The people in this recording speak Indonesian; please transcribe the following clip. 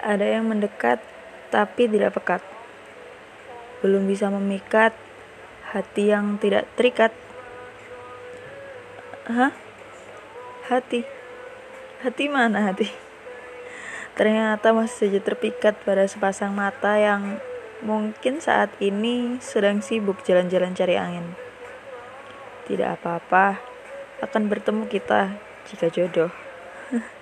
Ada yang mendekat tapi tidak pekat. Belum bisa memikat hati yang tidak terikat. Hah? Hati? Hati mana hati? Ternyata masih saja terpikat pada sepasang mata yang mungkin saat ini sedang sibuk jalan-jalan cari angin. Tidak apa-apa, akan bertemu kita jika jodoh.